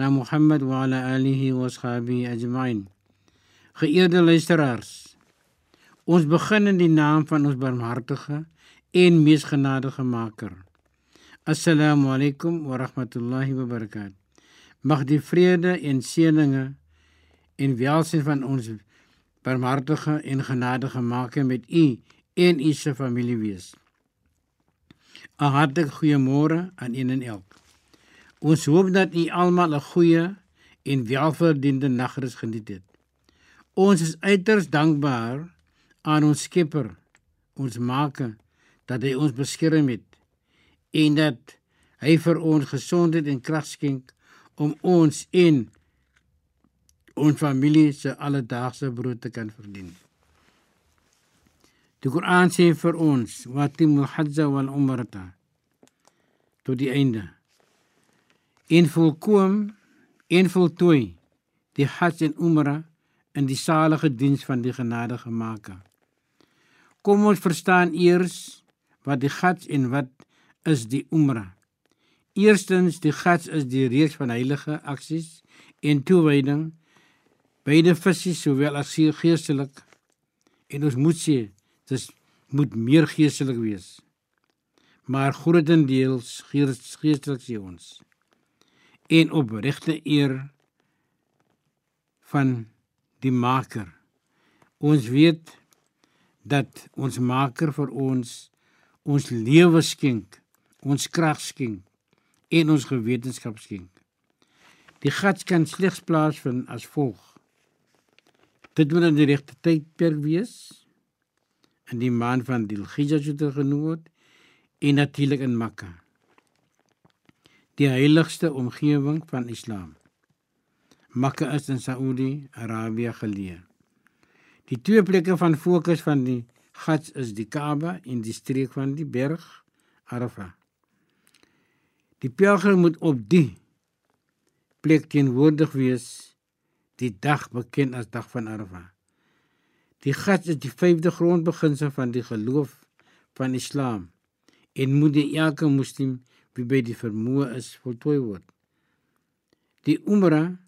na Mohammed wa ala alihi wa ashabihi ajma'in. Geëerde luisteraars, ons begin in die naam van ons barmhartige en mees genadige Maker. Assalamu alaykum wa rahmatullahi wa barakatuh. Mag die vrede en seëninge en welstand van ons barmhartige en genadige Maker met u en u se familie wees. 'n Hartlike goeiemôre aan een en elk. Ons hoop dat u almal 'n goeie en welverdiende nagrus geniet het. Ons is uiters dankbaar aan ons Skepper, ons Maker, dat hy ons beskerm het en dat hy vir ons gesondheid en krag skenk om ons en ons familie se alledaagse brood te kan verdien. Die Koran sê vir ons: "Wa timul hajja wal umrata" tot die einde en volkom en voltooi die hajj en umra in die salige diens van die genadige Maker. Kom ons verstaan eers wat die hajj en wat is die umra. Eerstens die hajj is die reeks van heilige aksies en toewyding beide fisies sowel as geestelik en ons moet sê dit moet meer geestelik wees. Maar grootendeels geestelik sê ons en opregte eer van die Maker. Ons weet dat ons Maker vir ons ons lewe skenk, ons krag skenk en ons gewetenskap skenk. Die gat kan slegs plaasvind as volg. Dit moet in die regte tydperk wees in die maand van Dhul-Hijjah soos genoem word en natuurlik in Mekka die heiligste omgewing van Islam. Mekka is in Saudi-Arabië geleë. Die twee plekke van fokus van die Hajj is die Kaaba en die streek van die berg Arafah. Die pelgrim moet op die plek teenwoordig wees die dag bekend as dag van Arafah. Die Hajj is die vyfde grondbeginsel van die geloof van Islam en moet die elke moslim wie by die vermoë is voltooi word. Die Umrah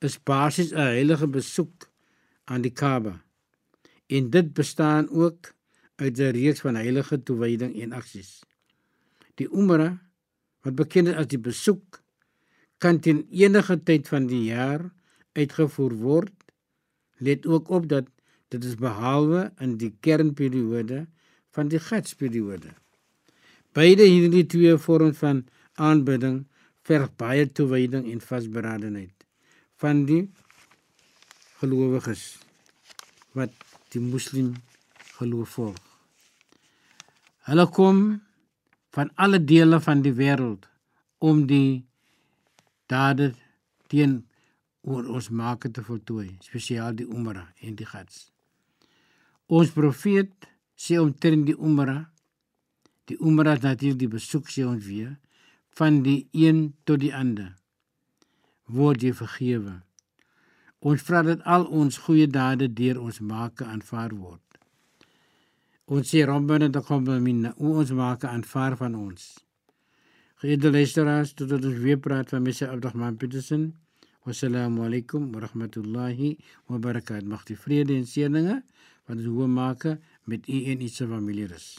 is basies 'n heilige besoek aan die Kaaba. En dit bestaan ook uit 'n reeks van heilige toewyding en aksies. Die Umrah, wat bekend is as die besoek, kan teen enige tyd van die jaar uitgevoer word. Let ook op dat dit is behalwe in die kernperiode van die Hajj-periode. Beide hierdie twee vorms van aanbidding verg baie toewyding en vasberadenheid van die gelowiges wat die moslim geloof volg. Hulle kom van alle dele van die wêreld om die dade teen oor ons maak te voltooi, spesiaal die Umrah en die Hajj. Ons profeet sê omtrent die Umrah Die Umrah is natuurlik die besoek sê ons weer van die een tot die ander. Word jy vergewe. Ons vra dat al ons goeie dade deur ons maak aanvaar word. Ons sê Rabbana taqabbal minna, o ons maak aanvaar van ons. Geëerde luisteraars, tot ons weer praat van Messe Abdurrahman Petersen. Wassalamu alaykum wa rahmatullahi wa barakatuh. Mag die vrede en seëninge van ons hoë maak met u en u familie rus.